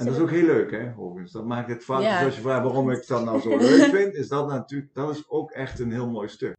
En dat is ook heel leuk, hè. Dat maakt het vaak, dus als je vraagt waarom ik dat nou zo leuk vind, is dat natuurlijk, dat is ook echt een heel mooi stuk.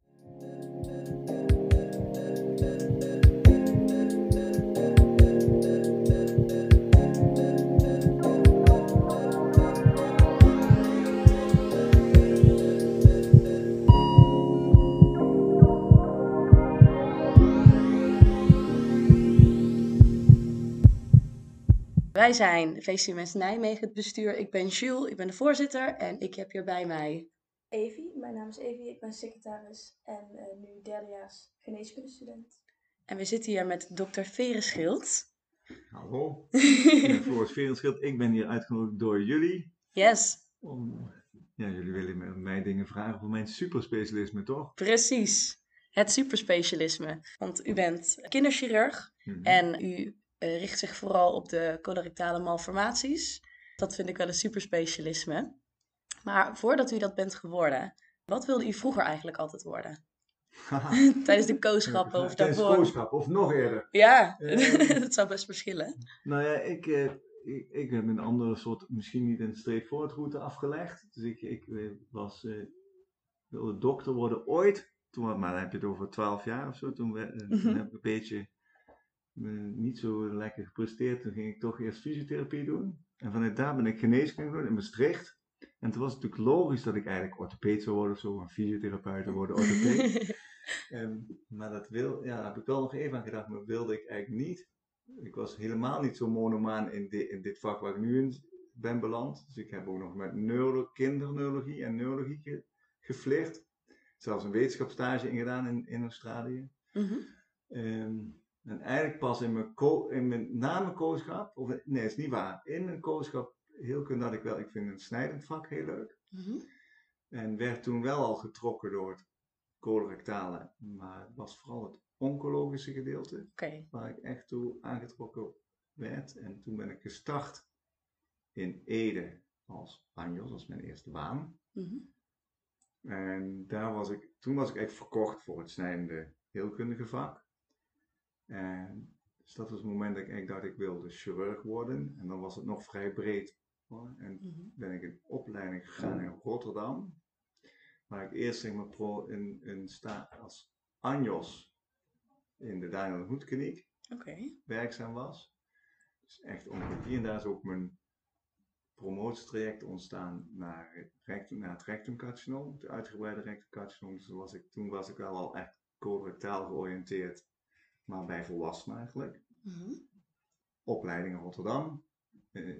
Wij zijn VCMS Nijmegen, het bestuur. Ik ben Jules, ik ben de voorzitter en ik heb hier bij mij... Evie, mijn naam is Evie, ik ben secretaris en uh, nu derdejaars geneeskundestudent. En we zitten hier met dokter Vereschild. Hallo, ik ben Vereschild. Ik ben hier uitgenodigd door jullie. Yes. Om, ja, jullie willen mij dingen vragen over mijn superspecialisme, toch? Precies, het superspecialisme. Want u bent kinderchirurg mm en u uh, richt zich vooral op de colorectale malformaties. Dat vind ik wel een superspecialisme. Maar voordat u dat bent geworden, wat wilde u vroeger eigenlijk altijd worden? Tijdens de kooschappen of Tijdens daarvoor? Tijdens kooschappen of nog eerder? Ja, uh, dat zou best verschillen. Nou ja, ik, uh, ik, ik, heb een andere soort, misschien niet een straightforward route afgelegd. Dus ik, ik was, wilde dokter worden ooit. Toen, maar dan heb je het over 12 jaar of zo. Toen, toen heb ik een beetje niet zo lekker gepresteerd. Toen ging ik toch eerst fysiotherapie doen. En vanuit daar ben ik geneeskunde doen in Maastricht. En toen was het natuurlijk logisch dat ik eigenlijk orthopeed zou worden of zo, een fysiotherapeut zou worden, orthopeed. um, maar dat wil, ja, daar heb ik wel nog even aan gedacht, maar wilde ik eigenlijk niet. Ik was helemaal niet zo monomaan in, in dit vak waar ik nu in ben beland. Dus ik heb ook nog met neuro kinderneurologie en neurologie ge geflirt. Zelfs een wetenschapsstage ingedaan in, in Australië. Mm -hmm. um, en eigenlijk pas in mijn, in mijn na mijn kooschap, of nee, is niet waar. In mijn kooschap heel kunnen dat ik wel, ik vind een snijdend vak heel leuk. Mm -hmm. En werd toen wel al getrokken door het colorectale, maar het was vooral het oncologische gedeelte okay. waar ik echt toe aangetrokken werd. En toen ben ik gestart in Ede als Anjos, als mijn eerste baan. Mm -hmm. En daar was ik, toen was ik echt verkocht voor het snijdende heelkundige vak. En dus dat was het moment dat ik eigenlijk dacht, ik wilde chirurg worden. En dan was het nog vrij breed. Hoor. En mm -hmm. ben ik in opleiding gegaan in Rotterdam. Waar ik eerst zeg maar pro in, in sta als Anjos in de Daniel Hoed kliniek okay. werkzaam was. Dus echt oncologie. En daar is ook mijn promotietraject ontstaan naar, rectum, naar het rectumcarcinoom, het uitgebreide rectumcarcinoom. Dus was ik, toen was ik wel al echt colorectaal georiënteerd maar bij volwassenen eigenlijk. Mm -hmm. Opleiding in Rotterdam. Uh,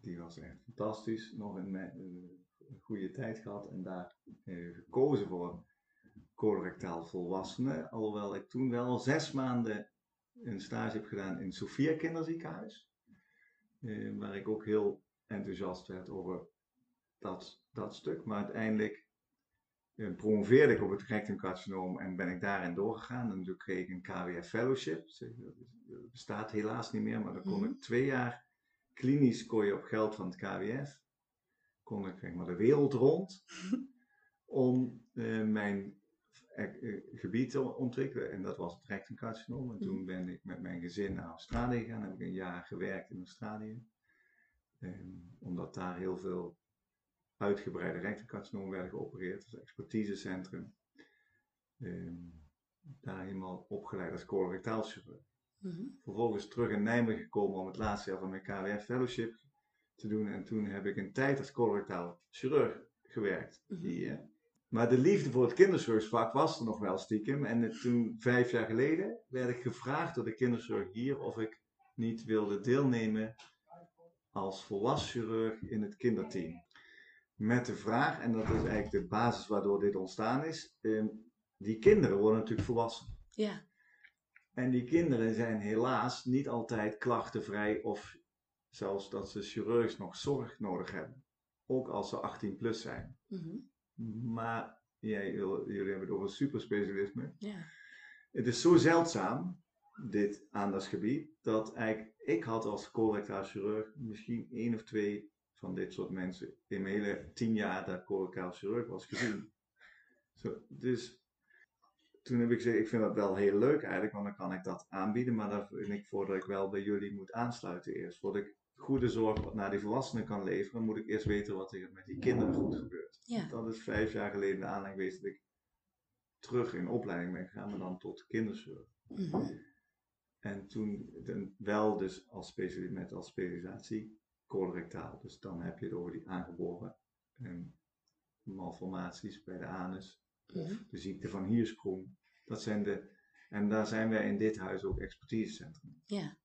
die was echt fantastisch. Nog een, een, goede tijd gehad en daar uh, gekozen voor colorectaal volwassenen. Alhoewel ik toen wel zes maanden een stage heb gedaan in Sofia Kinderziekenhuis. Uh, waar ik ook heel enthousiast werd over dat, dat stuk. Maar uiteindelijk uh, promoveerde ik op het rectumcarcinoom en ben ik daarin doorgegaan. En toen kreeg ik een KWF Fellowship. Dat bestaat helaas niet meer, maar dan kon mm -hmm. ik twee jaar klinisch kon je op geld van het KWF. Kon ik zeg maar, de wereld rond om uh, mijn uh, gebied te ontwikkelen. En dat was het rectumcarcinoom. En toen ben ik met mijn gezin naar Australië gegaan. Heb ik een jaar gewerkt in Australië. Um, omdat daar heel veel uitgebreide rectumcarcinoom werden geopereerd, dus expertisecentrum. Um, daar helemaal opgeleid als colorectaal chirurg. Mm -hmm. Vervolgens terug in Nijmegen gekomen om het laatste jaar van mijn KWF fellowship te doen. En toen heb ik een tijd als colorectaal chirurg gewerkt mm -hmm. hier. Maar de liefde voor het kinderchirurgsvak was er nog wel stiekem. En toen, vijf jaar geleden, werd ik gevraagd door de kinderchirurg hier of ik niet wilde deelnemen als volwassen chirurg in het kinderteam met de vraag, en dat is eigenlijk de basis waardoor dit ontstaan is, eh, die kinderen worden natuurlijk volwassen. Ja. En die kinderen zijn helaas niet altijd klachtenvrij of zelfs dat ze chirurgisch nog zorg nodig hebben. Ook als ze 18 plus zijn. Mm -hmm. Maar jij, jullie hebben het over superspecialisme. Ja. Het is zo zeldzaam, dit aandachtsgebied, dat eigenlijk ik had als colorectaal chirurg misschien één of twee van dit soort mensen in mijn hele tien jaar dat colorecaal chirurg was gezien. Zo, dus toen heb ik gezegd, ik vind dat wel heel leuk eigenlijk, want dan kan ik dat aanbieden, maar daar vind ik voordat ik wel bij jullie moet aansluiten eerst. Voordat ik goede zorg naar die volwassenen kan leveren, moet ik eerst weten wat er met die kinderen goed gebeurt. Ja. Dat is vijf jaar geleden de aanleiding geweest dat ik terug in opleiding ben gegaan, maar dan tot kinderzorg. Mhm. En toen wel dus als met als specialisatie colorectaal. Dus dan heb je het over die aangeboren ehm, malformaties bij de anus Mhm. of de ziekte van Hiersprong. Dat zijn de, en daar zijn wij in dit huis ook expertisecentrum. Ja.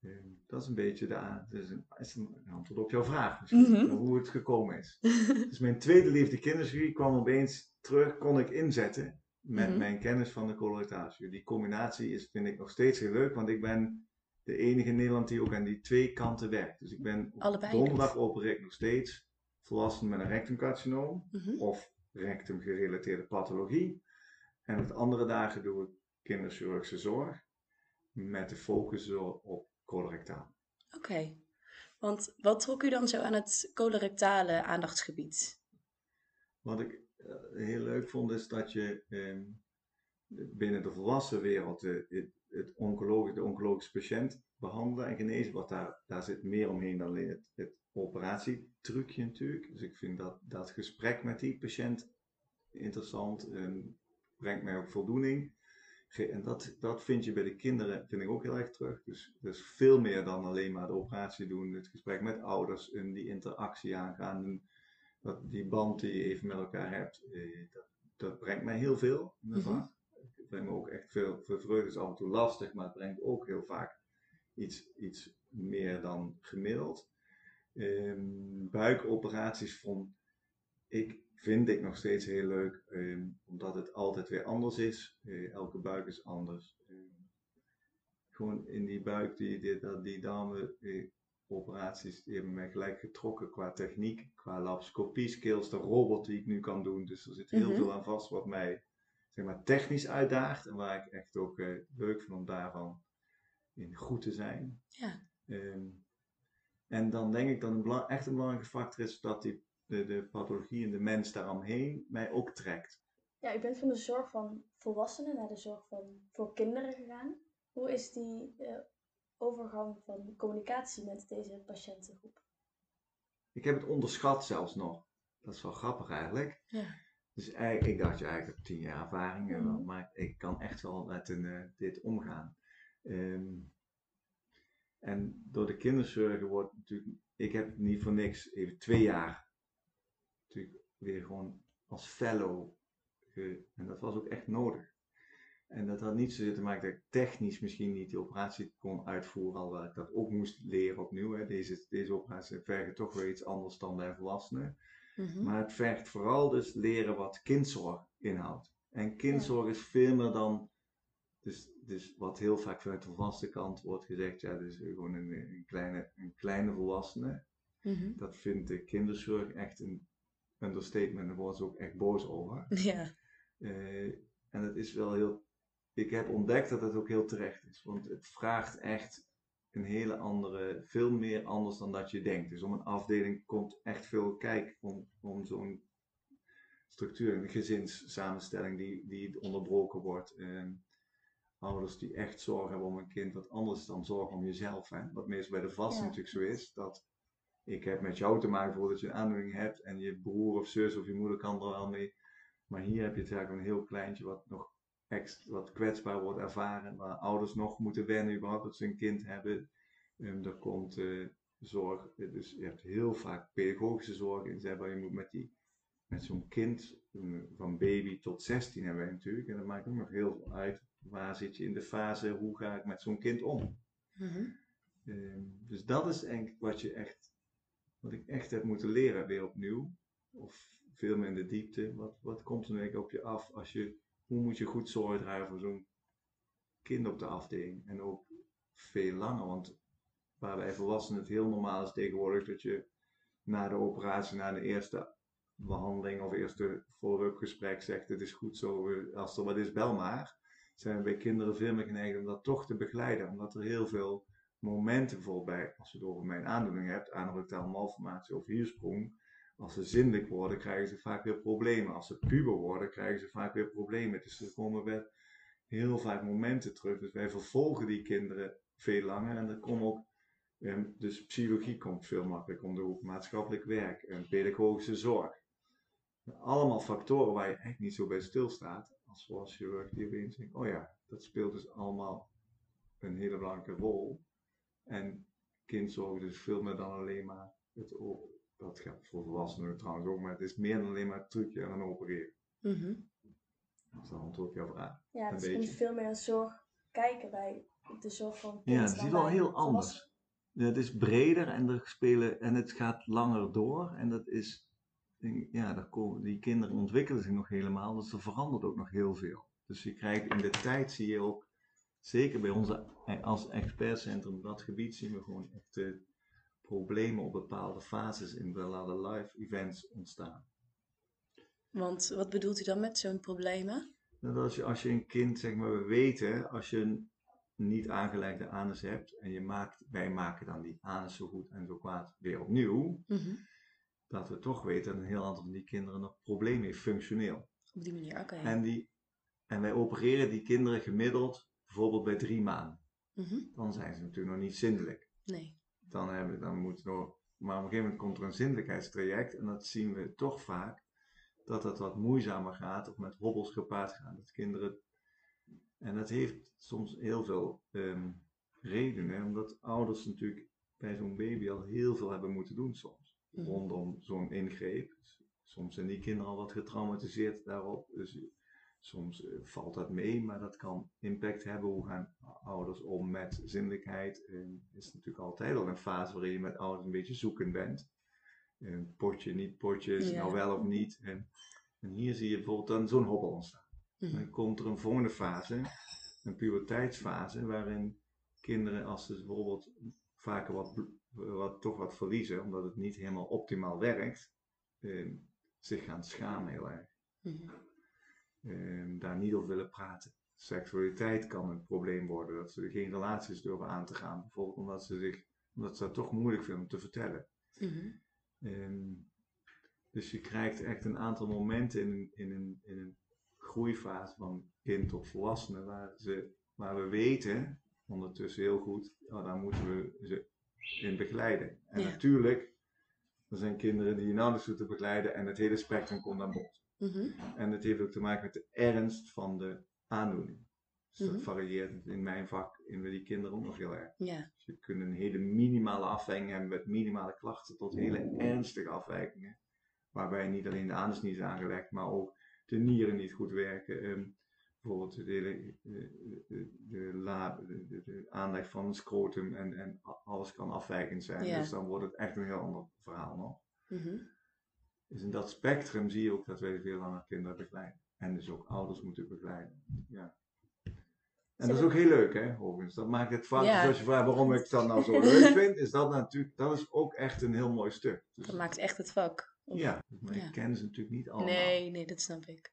Ehm, dat is een beetje de, dus een, is een antwoord op jouw vraag misschien, Mhm. hoe het gekomen is. dus mijn tweede liefde kinderchirurgie kwam opeens terug, kon ik inzetten met Mhm. mijn kennis van de colorectaalchirurgie. Die combinatie is, vind ik nog steeds heel leuk, want ik ben de enige in Nederland die ook aan die twee kanten werkt. Dus ik ben op Allebei donderdag doet. opereer ik nog steeds volwassenen met een rectumcarcinoom Mhm. of rectumgerelateerde pathologie. En met andere dagen doe ik kinderchirurgische zorg met de focus op colorectaal. Oké. Want wat trok u dan zo aan het colorectale aandachtsgebied? Wat ik eh, heel leuk vond is dat je ehm, binnen de volwassen wereld eh, het, oncologisch, de oncologische patiënt behandelen en genezen. Wat daar, daar zit meer omheen dan alleen het, het operatietrucje natuurlijk. Dus ik vind dat, dat gesprek met die patiënt interessant en brengt mij ook voldoening. En dat, dat vind je bij de kinderen vind ik ook heel erg terug. Dus, dus veel meer dan alleen maar de operatie doen. Het gesprek met ouders en die interactie aangaan. Dat, die band die je even met elkaar hebt. eh, dat, dat brengt mij heel veel mijn me ook echt veel. Het is af en toe lastig, maar het brengt ook heel vaak iets, iets meer dan gemiddeld. Ehm, buikoperaties vond ik, vind ik nog steeds heel leuk, ehm, omdat het altijd weer anders is. Eh, elke buik is anders. Ehm, gewoon in die buik, die, die, die darmen, eh, operaties, die hebben mij gelijk getrokken qua techniek, qua laparoscopie skills, de robot die ik nu kan doen. Dus er zit heel Mhm. veel aan vast wat mij zeg maar, technisch uitdaagt en waar ik echt ook eh, leuk vind om daarvan in goed te zijn. Ja. Ehm, en dan denk ik dat een echt een belangrijke factor is dat die, de, de pathologie en de mens daaromheen mij ook trekt. Ja, u bent van de zorg van volwassenen naar de zorg van, voor kinderen gegaan. Hoe is die eh, overgang van communicatie met deze patiëntengroep? Ik heb het onderschat zelfs nog. Dat is wel grappig eigenlijk. Ja. Dus eigenlijk, ik dacht, ja, ik heb tien jaar ervaring, Mhm. maar ik kan echt wel met een, eh, dit omgaan. Ehm, en door de kinderzorgen wordt natuurlijk, ik heb niet voor niks even twee jaar natuurlijk weer gewoon als fellow, ge- en dat was ook echt nodig. En dat had niet zozeer te maken dat ik technisch misschien niet die operatie kon uitvoeren, alhoewel ik dat ook moest leren opnieuw. Hè. Deze, deze operatie vergt toch weer iets anders dan bij volwassenen. Mhm. Maar het vergt vooral dus leren wat kindzorg inhoudt. En kindzorg is veel meer dan, dus, dus wat heel vaak vanuit de volwassen kant wordt gezegd, ja, dus gewoon een, een, kleine, een kleine volwassene. Mhm. Dat vindt de kinderzorg echt een understatement, daar worden ze ook echt boos over. Ja. Eh, en het is wel heel, ik heb ontdekt dat het ook heel terecht is, want het vraagt echt een hele andere, veel meer anders dan dat je denkt. Dus om een afdeling komt echt veel kijk om, om zo'n structuur, een gezinssamenstelling die, die onderbroken wordt. Ehm, ouders die echt zorg hebben om een kind, wat anders dan zorg om jezelf. Hè? Wat meestal bij de vaste Ja. natuurlijk zo is, dat ik heb met jou te maken voordat je een aandoening hebt en je broer of zus of je moeder kan er wel mee. Maar hier heb je het eigenlijk een heel kleintje wat nog extra, wat kwetsbaar wordt ervaren, waar ouders nog moeten wennen überhaupt dat ze een kind hebben. Ehm er komt eh, zorg, dus je hebt heel vaak pedagogische zorg in, maar, je moet met, die, met zo'n kind, eh, van baby tot 16 hebben wij natuurlijk, en dat maakt ook nog heel veel uit, waar zit je in de fase, hoe ga ik met zo'n kind om? Mhm. Ehm, dus dat is eigenlijk wat je echt, wat ik echt heb moeten leren weer opnieuw. Of veel meer in de diepte. Wat, wat komt er nu op je af als je, hoe moet je goed zorg dragen voor zo'n kind op de afdeling? En ook veel langer, want waar bij volwassenen het heel normaal is tegenwoordig dat je na de operatie, na de eerste behandeling of eerste follow-up gesprek zegt het is goed zo, als er wat is bel maar. Zijn we bij kinderen veel meer geneigd om dat toch te begeleiden, omdat er heel veel momenten bijvoorbeeld bij, als je het over mijn aandoening hebt, anorectaal malformatie of hiersprong, als ze zindelijk worden, krijgen ze vaak weer problemen. Als ze puber worden, krijgen ze vaak weer problemen. Dus er komen weer heel vaak momenten terug. Dus wij vervolgen die kinderen veel langer. En er komen ook Ehm, dus psychologie komt veel makkelijker om de hoek, maatschappelijk werk, en pedagogische zorg. Allemaal factoren waar je echt niet zo bij stilstaat als chirurg die opeens denkt, oh ja, dat speelt dus allemaal een hele belangrijke rol. En kindzorg is veel meer dan alleen maar het dat geldt voor volwassenen trouwens ook, maar het is meer dan alleen maar het trucje en een opereren. Mm -hmm. Dus dan antwoord jouw vraag. Ja, dus je moet veel meer zorg kijken bij de zorg van Ja, het is wel heel anders. het is breder en er spelen en het gaat langer door en dat is, ja, daar komen, die kinderen ontwikkelen zich nog helemaal, dus er verandert ook nog heel veel. Dus je krijgt in de tijd zie je ook, zeker bij onze als expertcentrum, dat gebied zien we gewoon echt de problemen op bepaalde fases in de live events ontstaan. Want wat bedoelt u dan met zo'n problemen? Nou, als, je, als je een kind, zeg maar, we weten, als je een niet aangelegde anus hebt en je maakt, wij maken dan die anus zo goed en zo kwaad weer opnieuw, mhm. dat we toch weten dat een heel aantal van die kinderen nog problemen heeft, functioneel. Op die manier, oké. En, die, en wij opereren die kinderen gemiddeld bijvoorbeeld bij drie maanden. Mhm. Dan zijn ze natuurlijk nog niet zindelijk. Nee dan, hebben, dan moet nog. Maar op een gegeven moment komt er een zindelijkheidstraject en dat zien we toch vaak dat het wat moeizamer gaat of met hobbels gepaard gaat. Dat kinderen. En dat heeft soms heel veel um, redenen, omdat ouders natuurlijk bij zo'n baby al heel veel hebben moeten doen soms. Mhm. Rondom zo'n ingreep. Soms zijn die kinderen al wat getraumatiseerd daarop. Dus Soms eh, valt dat mee, maar dat kan impact hebben. Hoe gaan ouders om met zinnelijkheid? Het is natuurlijk altijd al een fase waarin je met ouders een beetje zoekend bent. Potje, niet potjes, nou wel of niet. En, en, hier zie je bijvoorbeeld dan zo'n hobbel ontstaan. Mhm. Dan komt er een volgende fase, een puberteitsfase, waarin kinderen, als ze bijvoorbeeld vaker wat, wat, toch wat verliezen, omdat het niet helemaal optimaal werkt, eh, zich gaan schamen heel erg. Mm Ehm, daar niet over willen praten. Seksualiteit kan een probleem worden, dat ze geen relaties durven aan te gaan, bijvoorbeeld omdat ze, zich, omdat ze dat toch moeilijk vinden om te vertellen. Mhm. Ehm, dus je krijgt echt een aantal momenten in, in, een, in een groeifase van kind tot volwassene, waar, ze, waar we weten, ondertussen heel goed, oh, daar moeten we ze in begeleiden. En natuurlijk, er zijn kinderen die je nauwelijks te begeleiden en het hele spectrum komt aan bod. Mhm. En het heeft ook te maken met de ernst van de aandoening. Dus dat mhm. varieert in mijn vak in die kinderen ook nog heel erg. Ja. Dus je kunt een hele minimale afwijking hebben met minimale klachten tot hele ernstige afwijkingen. Waarbij niet alleen de anus niet is aangelegd, maar ook de nieren niet goed werken. Um, bijvoorbeeld de, hele, de, de, de, de, aanleg van een scrotum en, en alles kan afwijkend zijn. Dus dan wordt het echt een heel ander verhaal nog. Mm dus in dat spectrum zie je ook dat wij veel langer kinderen begeleiden. En dus ook ouders moeten begeleiden. Ja. En dat is ook heel leuk, hè, overigens. Dat maakt het vaak, ja. als je vraagt waarom ik dat nou zo leuk vind, is dat natuurlijk, dat is ook echt een heel mooi stuk. Dus, dat maakt echt het vak. Ja, maar ik ken ze natuurlijk niet allemaal. Nee, nee, dat snap ik.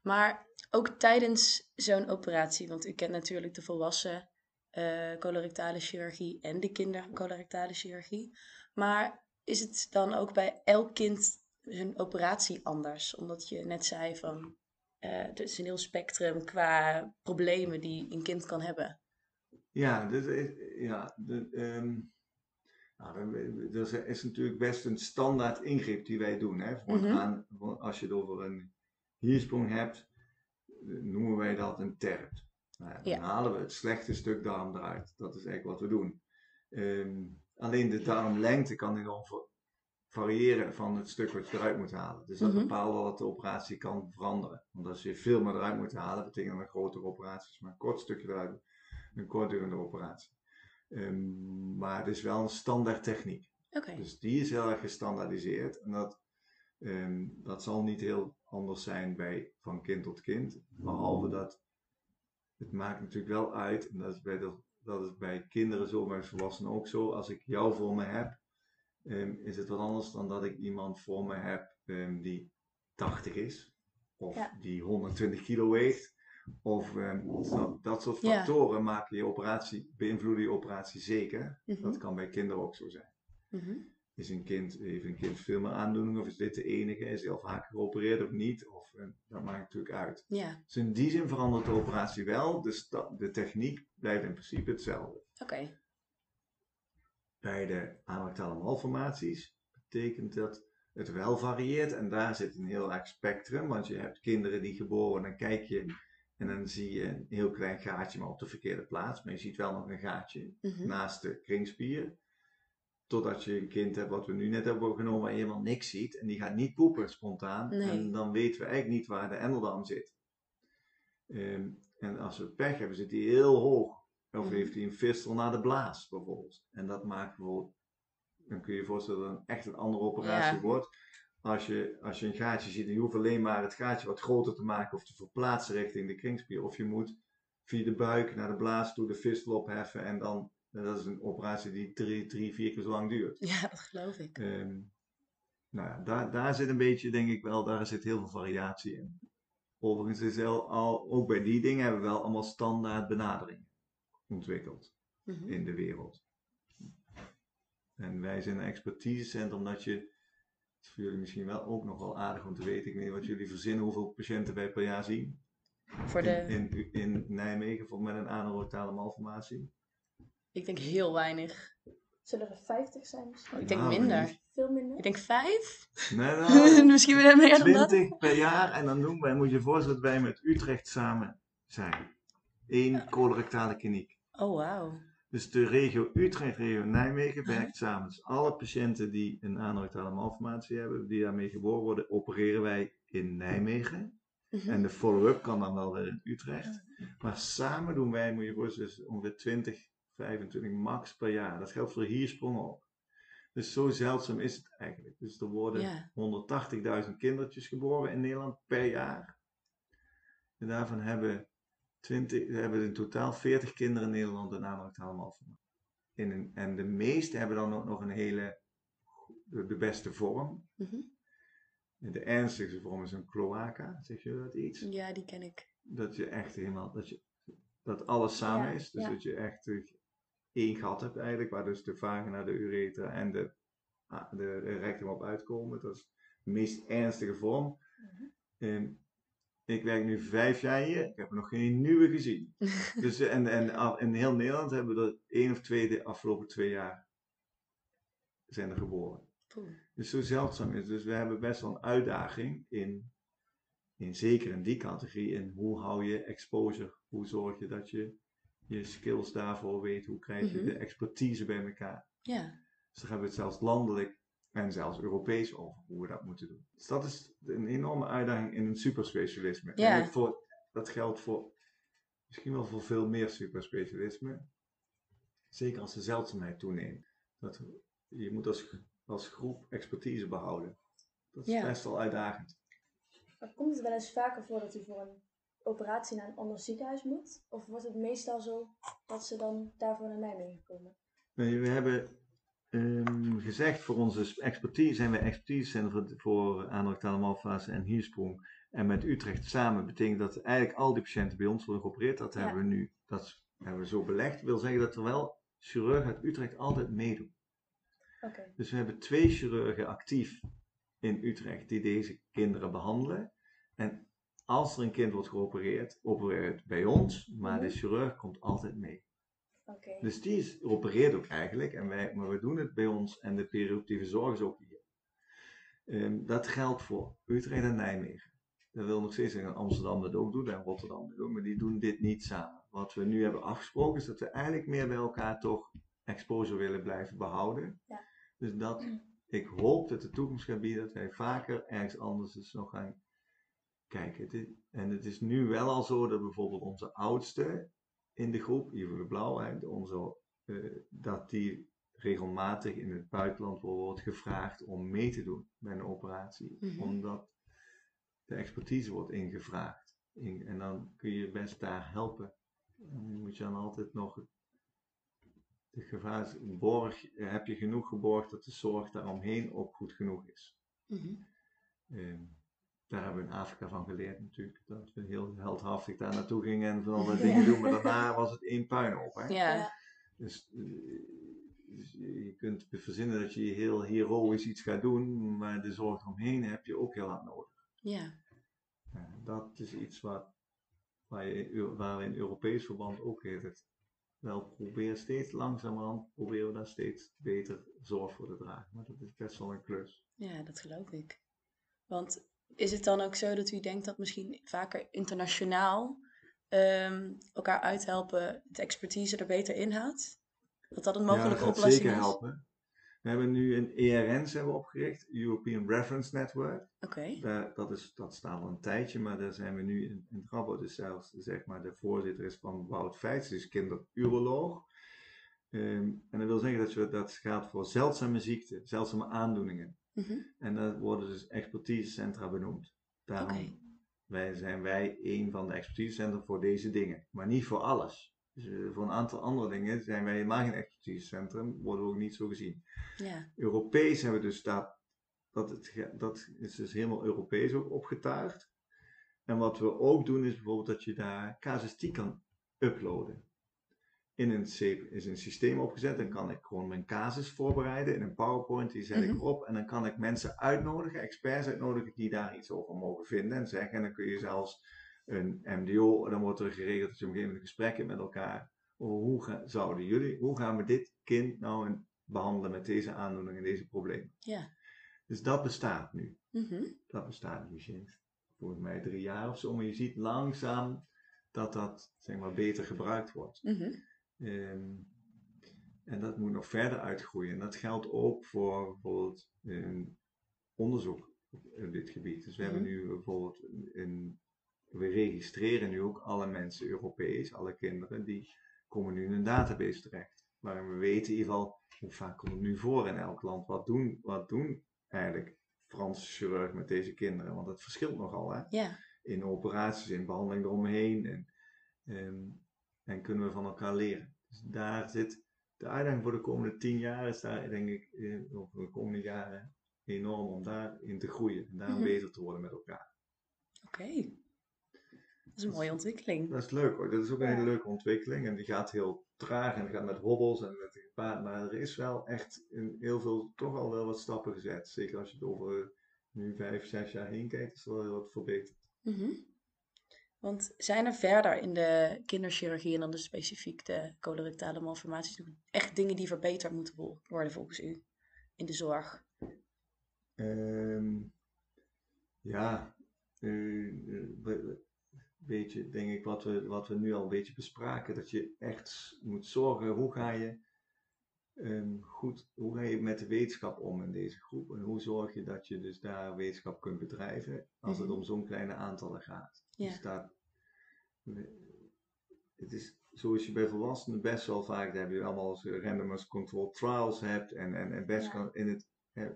Maar ook tijdens zo'n operatie, want u kent natuurlijk de volwassen uh, colorectale chirurgie en de kindercolorectale chirurgie. Maar is het dan ook bij elk kind hun operatie anders? Omdat je net zei van uh, het is een heel spectrum qua problemen die een kind kan hebben. Ja, dus, ja de, um, nou, er is natuurlijk best een standaard ingreep die wij doen. Hè? Mhm. aan, als je het over een hiersprong hebt, noemen wij dat een terp. Nou, dan halen we het slechte stuk darm eruit. Dat is eigenlijk wat we doen. Um, alleen de darmlengte kan enorm variëren van het stuk wat je eruit moet halen. Dus dat mm bepaalt dat de operatie kan veranderen. Want als je veel meer eruit moet halen, betekent dat een grotere operatie. Maar een kort stukje eruit, een kortdurende operatie. Um, maar het is wel een standaard techniek. Okay. Dus die is heel erg gestandaardiseerd. En dat, um, dat zal niet heel anders zijn bij, van kind tot kind. Behalve dat het maakt natuurlijk wel uit, en dat is bij, de, dat is bij kinderen zo, maar volwassenen ook zo. Als ik jou voor me heb, um, is het wat anders dan dat ik iemand voor me heb um, die 80 is, of die 120 kilo weegt. Of um, dat, soort factoren maken je operatie, beïnvloeden je operatie zeker. Mm -hmm. Dat kan bij kinderen ook zo zijn. Mm -hmm. Is een kind, heeft een kind veel meer aandoeningen of is dit de enige? Is hij al vaak geopereerd of niet? Of, dat maakt natuurlijk uit. Ja. Dus in die zin verandert de operatie wel, dus de techniek blijft in principe hetzelfde. Oké. Bij de anorectale malformaties betekent dat het wel varieert en daar zit een heel erg spectrum, want je hebt kinderen die geboren, dan kijk je en dan zie je een heel klein gaatje, maar op de verkeerde plaats, maar je ziet wel nog een gaatje Mhm. naast de kringspier. Totdat je een kind hebt, wat we nu net hebben genomen, waar je helemaal niks ziet. En die gaat niet poepen spontaan. Nee. En dan weten we eigenlijk niet waar de endeldarm zit. Ehm, en als we pech hebben, zit die heel hoog. Of Mhm. heeft hij een fistel naar de blaas bijvoorbeeld. En dat maakt bijvoorbeeld, dan kun je je voorstellen dat het een echt een andere operatie Ja. wordt. Als je, als je een gaatje ziet en je hoeft alleen maar het gaatje wat groter te maken of te verplaatsen richting de kringspier. Of je moet via de buik naar de blaas toe de fistel opheffen en dan, dat is een operatie die drie, drie vier keer zo lang duurt. Ja, dat geloof ik. Ehm, nou ja, daar, daar zit een beetje, denk ik wel, daar zit heel veel variatie in. Overigens is al, al, ook bij die dingen hebben we wel allemaal standaard benaderingen ontwikkeld Mhm. in de wereld. En wij zijn een expertisecentrum dat je, dat is voor jullie misschien wel ook nog wel aardig om te weten, ik weet niet wat jullie verzinnen, hoeveel patiënten wij per jaar zien Voor de, in, in, in Nijmegen voor, met een anorectale malformatie. ik denk heel weinig. Zullen er 50 zijn misschien? Ik denk Nou, minder. niet. Veel minder? Ik denk vijf? Nee, nou, Misschien weer meer dan dat. 20 per jaar en dan doen wij, moet je je voorstellen dat wij met Utrecht samen zijn. Eén colorectale kliniek. Oh, wauw. Dus de regio Utrecht, regio Nijmegen werkt samen. Dus alle patiënten die een anorectale malformatie hebben, die daarmee geboren worden, opereren wij in Nijmegen. Mhm. En de follow-up kan dan wel weer in Utrecht. Maar samen doen wij, moet je voorstellen, dus ongeveer 20, 25 max per jaar. Dat geldt voor hiersprong ook. Dus zo zeldzaam is het eigenlijk. Dus er worden Ja. 180.000 kindertjes geboren in Nederland per jaar. En daarvan hebben, 20, hebben in totaal 40 kinderen in Nederland een anorectale malformatie. In een, en de meeste hebben dan ook nog een hele, de, de beste vorm. Mhm. De ernstigste vorm is een cloaca, zeg je dat iets? Ja, die ken ik. Dat je echt helemaal, dat, je, dat alles samen Ja, is. Dus ja. dat je echt één gat hebt eigenlijk, waar dus de vagina, de uretra en de, ah, de, de rectum op uitkomen. Dat is de meest ernstige vorm. Mhm. Ik werk nu vijf jaar hier, ik heb nog geen nieuwe gezien. Dus, eh, en, en in heel Nederland hebben we er één of twee de afgelopen twee jaar zijn er geboren. Dus zo zeldzaam is. Dus we hebben best wel een uitdaging in, in zeker in die categorie, in hoe hou je exposure, hoe zorg je dat je je skills daarvoor weet, hoe krijg je Mhm. de expertise bij elkaar. Ja. Dus daar hebben we het zelfs landelijk en zelfs Europees over hoe we dat moeten doen. Dus dat is een enorme uitdaging in een superspecialisme. Ja. En dat, voor, dat geldt voor misschien wel voor veel meer superspecialismen. Zeker als de zeldzaamheid toeneemt. Dat, je moet als, als groep expertise behouden. Dat is Ja. best wel uitdagend. Maar komt het wel eens vaker voor dat u voor een operatie naar een ander ziekenhuis moet? Of wordt het meestal zo dat ze dan daarvoor naar Nijmegen komen? Nee, we hebben ehm, gezegd voor onze expertise, zijn we expertisecentrum voor, voor anorectale malfase en hiersprong. En met Utrecht samen betekent dat eigenlijk al die patiënten bij ons worden geopereerd. Dat Ja. hebben we nu dat hebben we zo belegd. Dat wil zeggen dat er wel chirurgen uit Utrecht altijd meedoen. Dus we hebben twee chirurgen actief in Utrecht die deze kinderen behandelen. En als er een kind wordt geopereerd, opereert het bij ons, maar de Mhm. chirurg komt altijd mee. Dus die is, opereert ook eigenlijk, en wij, maar we doen het bij ons en de perioptieve zorg is ook hier. Ehm, dat geldt voor Utrecht en Nijmegen. Dat wil nog steeds zeggen dat Amsterdam dat ook doet en Rotterdam dat ook, maar die doen dit niet samen. Wat we nu hebben afgesproken is dat we eigenlijk meer bij elkaar toch exposure willen blijven behouden. Ja. Dus dat ik hoop dat de toekomst gaat bieden dat wij vaker ergens anders dus nog gaan kijken. En het is nu wel al zo dat bijvoorbeeld onze oudste in de groep, Ivo de Blauw, onze, eh, dat die regelmatig in het buitenland wordt gevraagd om mee te doen bij een operatie. Mhm. Omdat de expertise wordt ingevraagd. In- en dan kun je best daar helpen. En dan moet je dan altijd nog de gevaar is, borg, heb je genoeg geborgd dat de zorg daaromheen ook goed genoeg is. Mhm. Ehm, daar hebben we in Afrika van geleerd natuurlijk. Dat we heel heldhaftig daar naartoe gingen en van alle dingen doen. Maar daarna was het één puinhoop. Hè? Ja. Ja. Dus, eh, dus je kunt verzinnen dat je heel heroïs iets gaat doen. Maar de zorg eromheen heb je ook heel hard nodig. Ja. Ja, dat is iets wat, waar, je, waar we in Europees verband ook heel het wel proberen steeds langzamerhand, proberen we daar steeds beter zorg voor te dragen. Maar dat is best wel een klus. Ja, dat geloof ik. Want is het dan ook zo dat u denkt dat misschien vaker internationaal ehm, elkaar uithelpen, de expertise er beter inhoudt? Dat dat een mogelijke ja, dat oplossing zeker is? helpen. We hebben nu een ERN's hebben opgericht, European Reference Network. Oké. Dat, is, dat staat al een tijdje, maar daar zijn we nu in, in Rabo, dus zelfs zeg maar de voorzitter is van Wout Feits, dus kinderuroloog. Ehm, en dat wil zeggen dat je, dat gaat voor zeldzame ziekten, zeldzame aandoeningen. Mhm. En daar worden dus expertisecentra benoemd. Daarom wij, zijn wij een van de expertisecentra voor deze dingen, maar niet voor alles. Dus eh, voor een aantal andere dingen zijn wij helemaal geen expertisecentrum, worden we ook niet zo gezien. Ja. Europees hebben we dus dat, dat, het, dat is dus helemaal Europees ook opgetuigd. En wat we ook doen is bijvoorbeeld dat je daar casuïstiek kan uploaden. In een, is een systeem opgezet, dan kan ik gewoon mijn casus voorbereiden in een PowerPoint, die zet ik Mhm. erop en dan kan ik mensen uitnodigen, experts uitnodigen die daar iets over mogen vinden en zeggen. En dan kun je zelfs een MDO, dan wordt er geregeld dat je op een gegeven moment een gesprek hebt met elkaar over hoe zouden jullie, hoe gaan we dit kind nou behandelen met deze aandoeningen en deze problemen. Ja. Dus dat bestaat nu. Mhm. Dat bestaat nu sinds volgens mij drie jaar of zo. Maar je ziet langzaam dat dat zeg maar, beter gebruikt wordt. Mhm. Ehm, en dat moet nog verder uitgroeien. En dat geldt ook voor bijvoorbeeld ehm, onderzoek op in dit gebied. Dus we hebben Mhm. nu bijvoorbeeld een, we registreren nu ook alle mensen Europees, alle kinderen, die komen nu in een database terecht. Maar we weten in ieder geval hoe vaak komt het nu voor in elk land. Wat doen, wat doen eigenlijk Franse chirurgen met deze kinderen? Want dat verschilt nogal hè Ja. in operaties, in behandeling eromheen. En, ehm, en kunnen we van elkaar leren. Dus daar zit de uitdaging voor de komende tien jaar, is daar denk ik, eh, of de komende jaren, enorm om daarin te groeien. En daar Mhm. beter te worden met elkaar. Oké. Dat is een mooie ontwikkeling. Dat is leuk hoor. Dat is ook een hele leuke ontwikkeling. En die gaat heel traag en die gaat met hobbels en met gepaard. Maar er is wel echt in heel veel, toch al wel wat stappen gezet. Zeker als je het over nu vijf, zes jaar heen kijkt, is er wel heel wat verbeterd. Mhm. Want zijn er verder in de kinderchirurgie en dan dus specifiek de colorectale malformaties echt dingen die verbeterd moeten wo- worden volgens u in de zorg? Ehm, ja, we- beetje denk ik wat we, wat we nu al een beetje bespraken. Dat je echt moet zorgen, hoe ga je ehm, goed, hoe ga je met de wetenschap om in deze groep? En hoe zorg je dat je dus daar wetenschap kunt bedrijven als het Mhm. om zo'n kleine aantallen gaat? Ja. Dus het is zoals je bij volwassenen best wel vaak, daar heb je allemaal randomized controlled trials hebt en, en, en best Ja. kan in het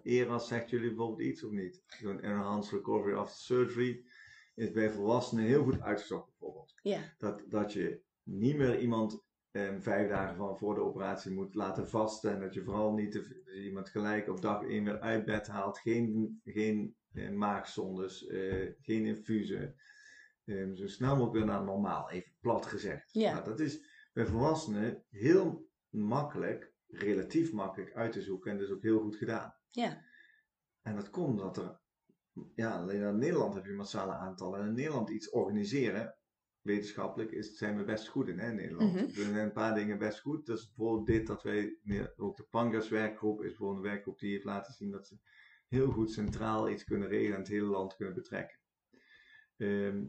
ERAS zegt jullie bijvoorbeeld iets of niet? Zo'n enhanced recovery after surgery is bij volwassenen heel goed uitgezocht bijvoorbeeld. Ja. Dat, dat je niet meer iemand eh, vijf dagen van voor de operatie moet laten vasten en dat je vooral niet te- iemand gelijk op dag één weer uit bed haalt. Geen, geen eh, maagzondes, eh, geen infusen. Eh, zo snel mogelijk weer naar normaal, even plat gezegd. Ja. Nou, dat is bij volwassenen heel makkelijk, relatief makkelijk uit te zoeken en dus ook heel goed gedaan. Ja. En dat komt omdat er, ja, alleen in Nederland heb je massale aantallen. En in Nederland iets organiseren, wetenschappelijk, is, zijn we best goed in, hè, in Nederland. Mhm. We zijn een paar dingen best goed. Dus bijvoorbeeld dit, dat wij, ook de Pangas werkgroep is bijvoorbeeld een werkgroep die heeft laten zien dat ze heel goed centraal iets kunnen regelen en het hele land kunnen betrekken. Ehm,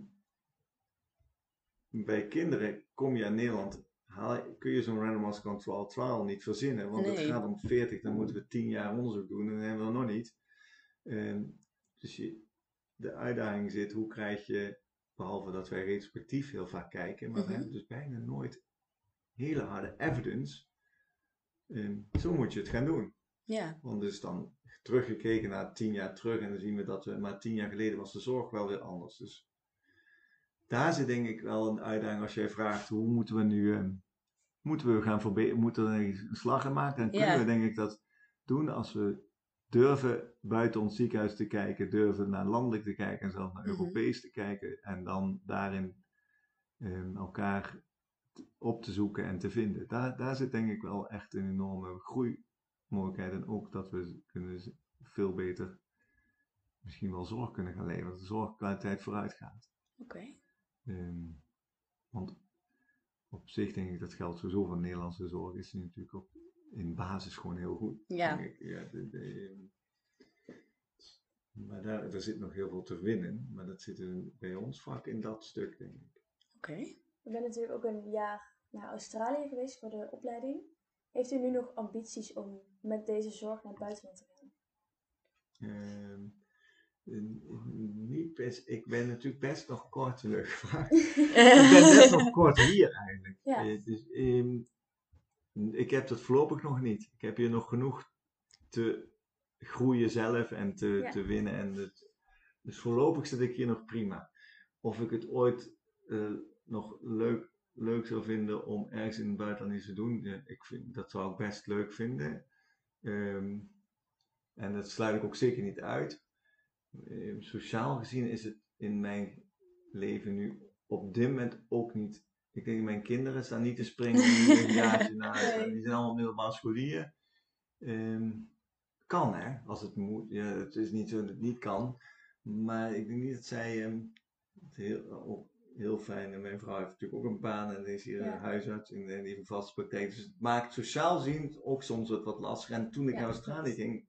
bij kinderen kom je in Nederland, haal, kun je zo'n randomized control trial niet verzinnen, want het gaat om 40, dan moeten we 10 jaar onderzoek doen en dat hebben we nog niet. Ehm, dus je, de uitdaging zit, hoe krijg je, behalve dat wij retrospectief heel vaak kijken, maar Mhm. we hebben dus bijna nooit hele harde evidence. Ehm, zo moet je het gaan doen. Ja. Want dus dan teruggekeken naar tien jaar terug en dan zien we dat we, maar tien jaar geleden was de zorg wel weer anders. Dus daar zit denk ik wel een uitdaging als jij vraagt hoe moeten we nu, ehm, moeten we gaan verbeteren, moeten we een slag in maken? Dan kunnen Ja. we denk ik dat doen als we durven buiten ons ziekenhuis te kijken, durven naar landelijk te kijken en zelfs naar Mhm. Europees te kijken en dan daarin ehm, elkaar op te zoeken en te vinden. Daar, daar zit denk ik wel echt een enorme groeimogelijkheid en ook dat we kunnen veel beter misschien wel zorg kunnen gaan leveren, dat de zorgkwaliteit vooruit gaat. Oké. Ehm, want op zich denk ik dat geldt sowieso voor Nederlandse zorg. Is die natuurlijk ook in basis gewoon heel goed. Ja. denk ik. ja de, de, maar daar, er zit nog heel veel te winnen. Maar dat zit er bij ons vaak in dat stuk, denk ik. Oké. Ik ben natuurlijk ook een jaar naar Australië geweest voor de opleiding. Heeft u nu nog ambities om met deze zorg naar het buitenland te gaan? Ehm, niet best, ik ben natuurlijk best nog kort teruggevraagd. ik ben best nog kort hier eigenlijk. Ja. Eh, dus, ehm, ik heb dat voorlopig nog niet. Ik heb hier nog genoeg te groeien zelf en te, Ja. te winnen. En het, dus voorlopig zit ik hier nog prima. Of ik het ooit eh, nog leuk, leuk zou vinden om ergens in het buitenland iets te doen, ja, ik vind, dat zou ik best leuk vinden. Ehm, en dat sluit ik ook zeker niet uit. Ehm, sociaal gezien is het in mijn leven nu op dit moment ook niet. Ik denk, mijn kinderen staan niet te springen nu een jaartje na. Die zijn allemaal middelbaar scholieren. Ehm, kan hè, als het moet. Ja, het is niet zo dat het niet kan. Maar ik denk niet dat zij ehm, het heel, ook heel fijn. En mijn vrouw heeft natuurlijk ook een baan en is hier Ja. een huisarts en, en die heeft een vaste praktijk. Dus het maakt sociaal zien ook soms wat, wat lastiger. En toen ik Ja, naar Australië ging,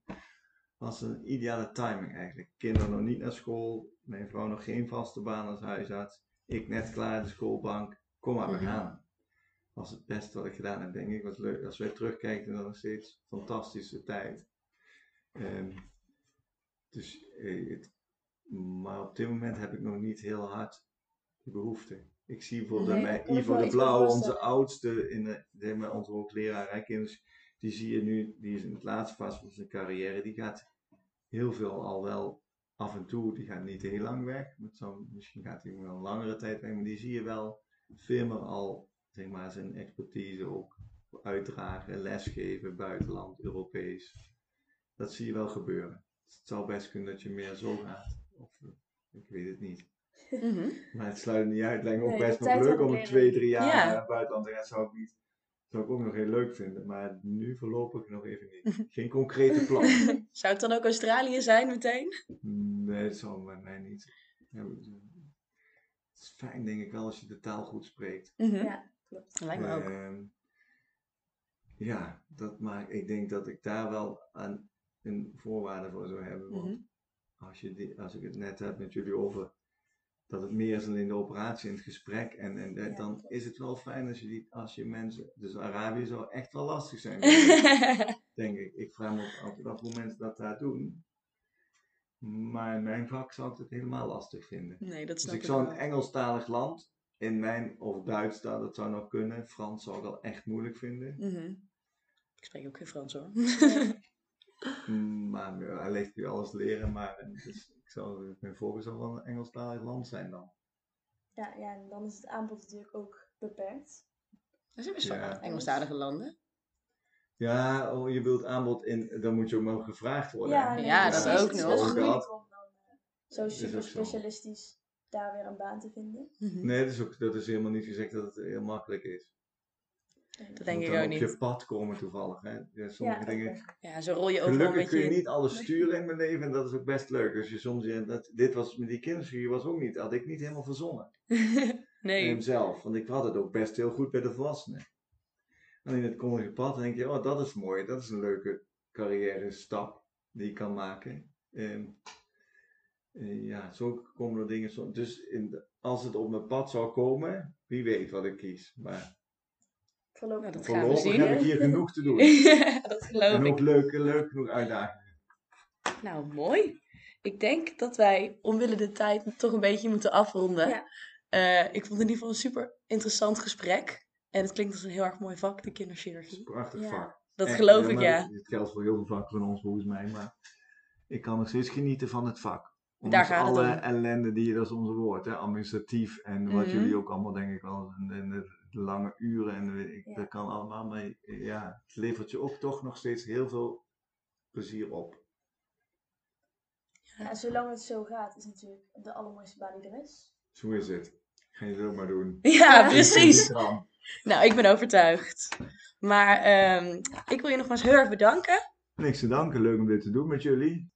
was een ideale timing eigenlijk. Kinderen nog niet naar school, mijn vrouw nog geen vaste baan als huisarts. Ik net klaar de schoolbank, kom maar, we Mhm. gaan. Was het beste wat ik gedaan heb, denk ik. Was leuk. Als wij terugkijken, dan nog steeds fantastische tijd. Ehm, dus, eh, het, maar op dit moment heb ik nog niet heel hard die behoefte. Ik zie bijvoorbeeld Nee, bij Ivo de Blauw, onze oudste, in de, maar, onze hoogleraar die zie je nu, die is in het laatste fase van zijn carrière, die gaat heel veel al wel af en toe, die gaat niet heel lang weg, met zo, misschien gaat hij wel een langere tijd weg, maar die zie je wel veel meer al, zeg maar, zijn expertise ook uitdragen, lesgeven, buitenland, Europees. Dat zie je wel gebeuren. Het zou best kunnen dat je meer zo gaat, of eh, ik weet het niet. Mhm. Maar het sluit niet uit. Het lijkt me ook Nee, best nog leuk om een twee, drie jaar Ja. naar buitenland te gaan. Zou ik, niet, zou ik ook nog heel leuk vinden. Maar nu voorlopig nog even niet. Geen concrete plan. Zou het dan ook Australië zijn meteen? nee, dat zou bij mij niet. Ja, het is fijn denk ik wel als je de taal goed spreekt. Mhm. Ja, klopt. Dat lijkt me ook. Ehm, ja, dat maakt, ik denk dat ik daar wel aan een voorwaarde voor zou hebben. Want Mhm. als, je die, als ik het net heb met jullie over dat het meer is dan in de operatie, in het gesprek. En, en Ja, dan klopt. is het wel fijn als je, die, als je mensen, dus Arabië zou echt wel lastig zijn, denk ik. Ik vraag me altijd af hoe mensen dat daar doen. Maar in mijn vak zou ik het helemaal lastig vinden. nee, dat Dus snap ik ik zou wel. een Engelstalig land in mijn, of Duits, dat dat zou nog kunnen. Frans zou ik al echt moeilijk vinden. Mhm. Ik spreek ook geen Frans hoor. Mm, Maar wellicht kun je alles leren, maar eh, dus ik zou, mijn voorkeur zou wel een Engelstalig land zijn dan. Ja, ja, en dan is het aanbod natuurlijk ook beperkt. Er zijn best wel Ja. Engelstalige landen. Ja, oh, je wilt aanbod in, dan moet je ook maar gevraagd worden. Ja, nee, dat ook Het is nog. Ook moeilijk dat. om dan eh, zo is ook super zo. specialistisch daar weer een baan te vinden. Mhm. Nee, dat is, ook, dat is helemaal niet gezegd dat het heel makkelijk is. Dat denk ik ook op niet. je pad komen toevallig. Hè? Ja, sommige Ja, dingen. ook. Ja, zo rol je overal Gelukkig kun je je... niet alles sturen in mijn leven en dat is ook best leuk. Dus je soms, ja, dat, dit was met die kinderstudie was ook niet, had ik niet helemaal verzonnen. nee. Hem zelf, want ik had het ook best heel goed bij de volwassenen. Alleen het kondige pad, denk je, oh dat is mooi, dat is een leuke carrière stap die je kan maken. Ehm, eh, ja, zo komen er dingen. Zo, dus in de- als het op mijn pad zou komen, wie weet wat ik kies. Maar Voorlopig. Nou, dat gaan we zien. heb ik hier genoeg te doen. dat geloof En ik. ook leuk, leuk genoeg uitdagingen. Nou, mooi. Ik denk dat wij omwille de tijd toch een beetje moeten afronden. Ja. Eh, ik vond het in ieder geval een super interessant gesprek. En het klinkt als een heel erg mooi vak, de Het is kinderchirurgie. een prachtig Ja. vak. Dat Echt, geloof ik, ja. Het geldt voor heel veel vakken van ons volgens mij, maar ik kan nog steeds genieten van het vak. Daar gaat het alle om. ellende die je er soms hoort, hè, administratief en wat Mhm. jullie ook allemaal denk ik wel, lange uren en weet ik, Ja. dat kan allemaal, maar ja, het levert je ook toch nog steeds heel veel plezier op. Ja, zolang het zo gaat, is natuurlijk de allermooiste baan die er is. Zo is het. Ga je het ook maar doen. Ja, precies. Nou, ik ben overtuigd. Maar ehm, ik wil je nogmaals heel erg bedanken. Niks te danken, leuk om dit te doen met jullie.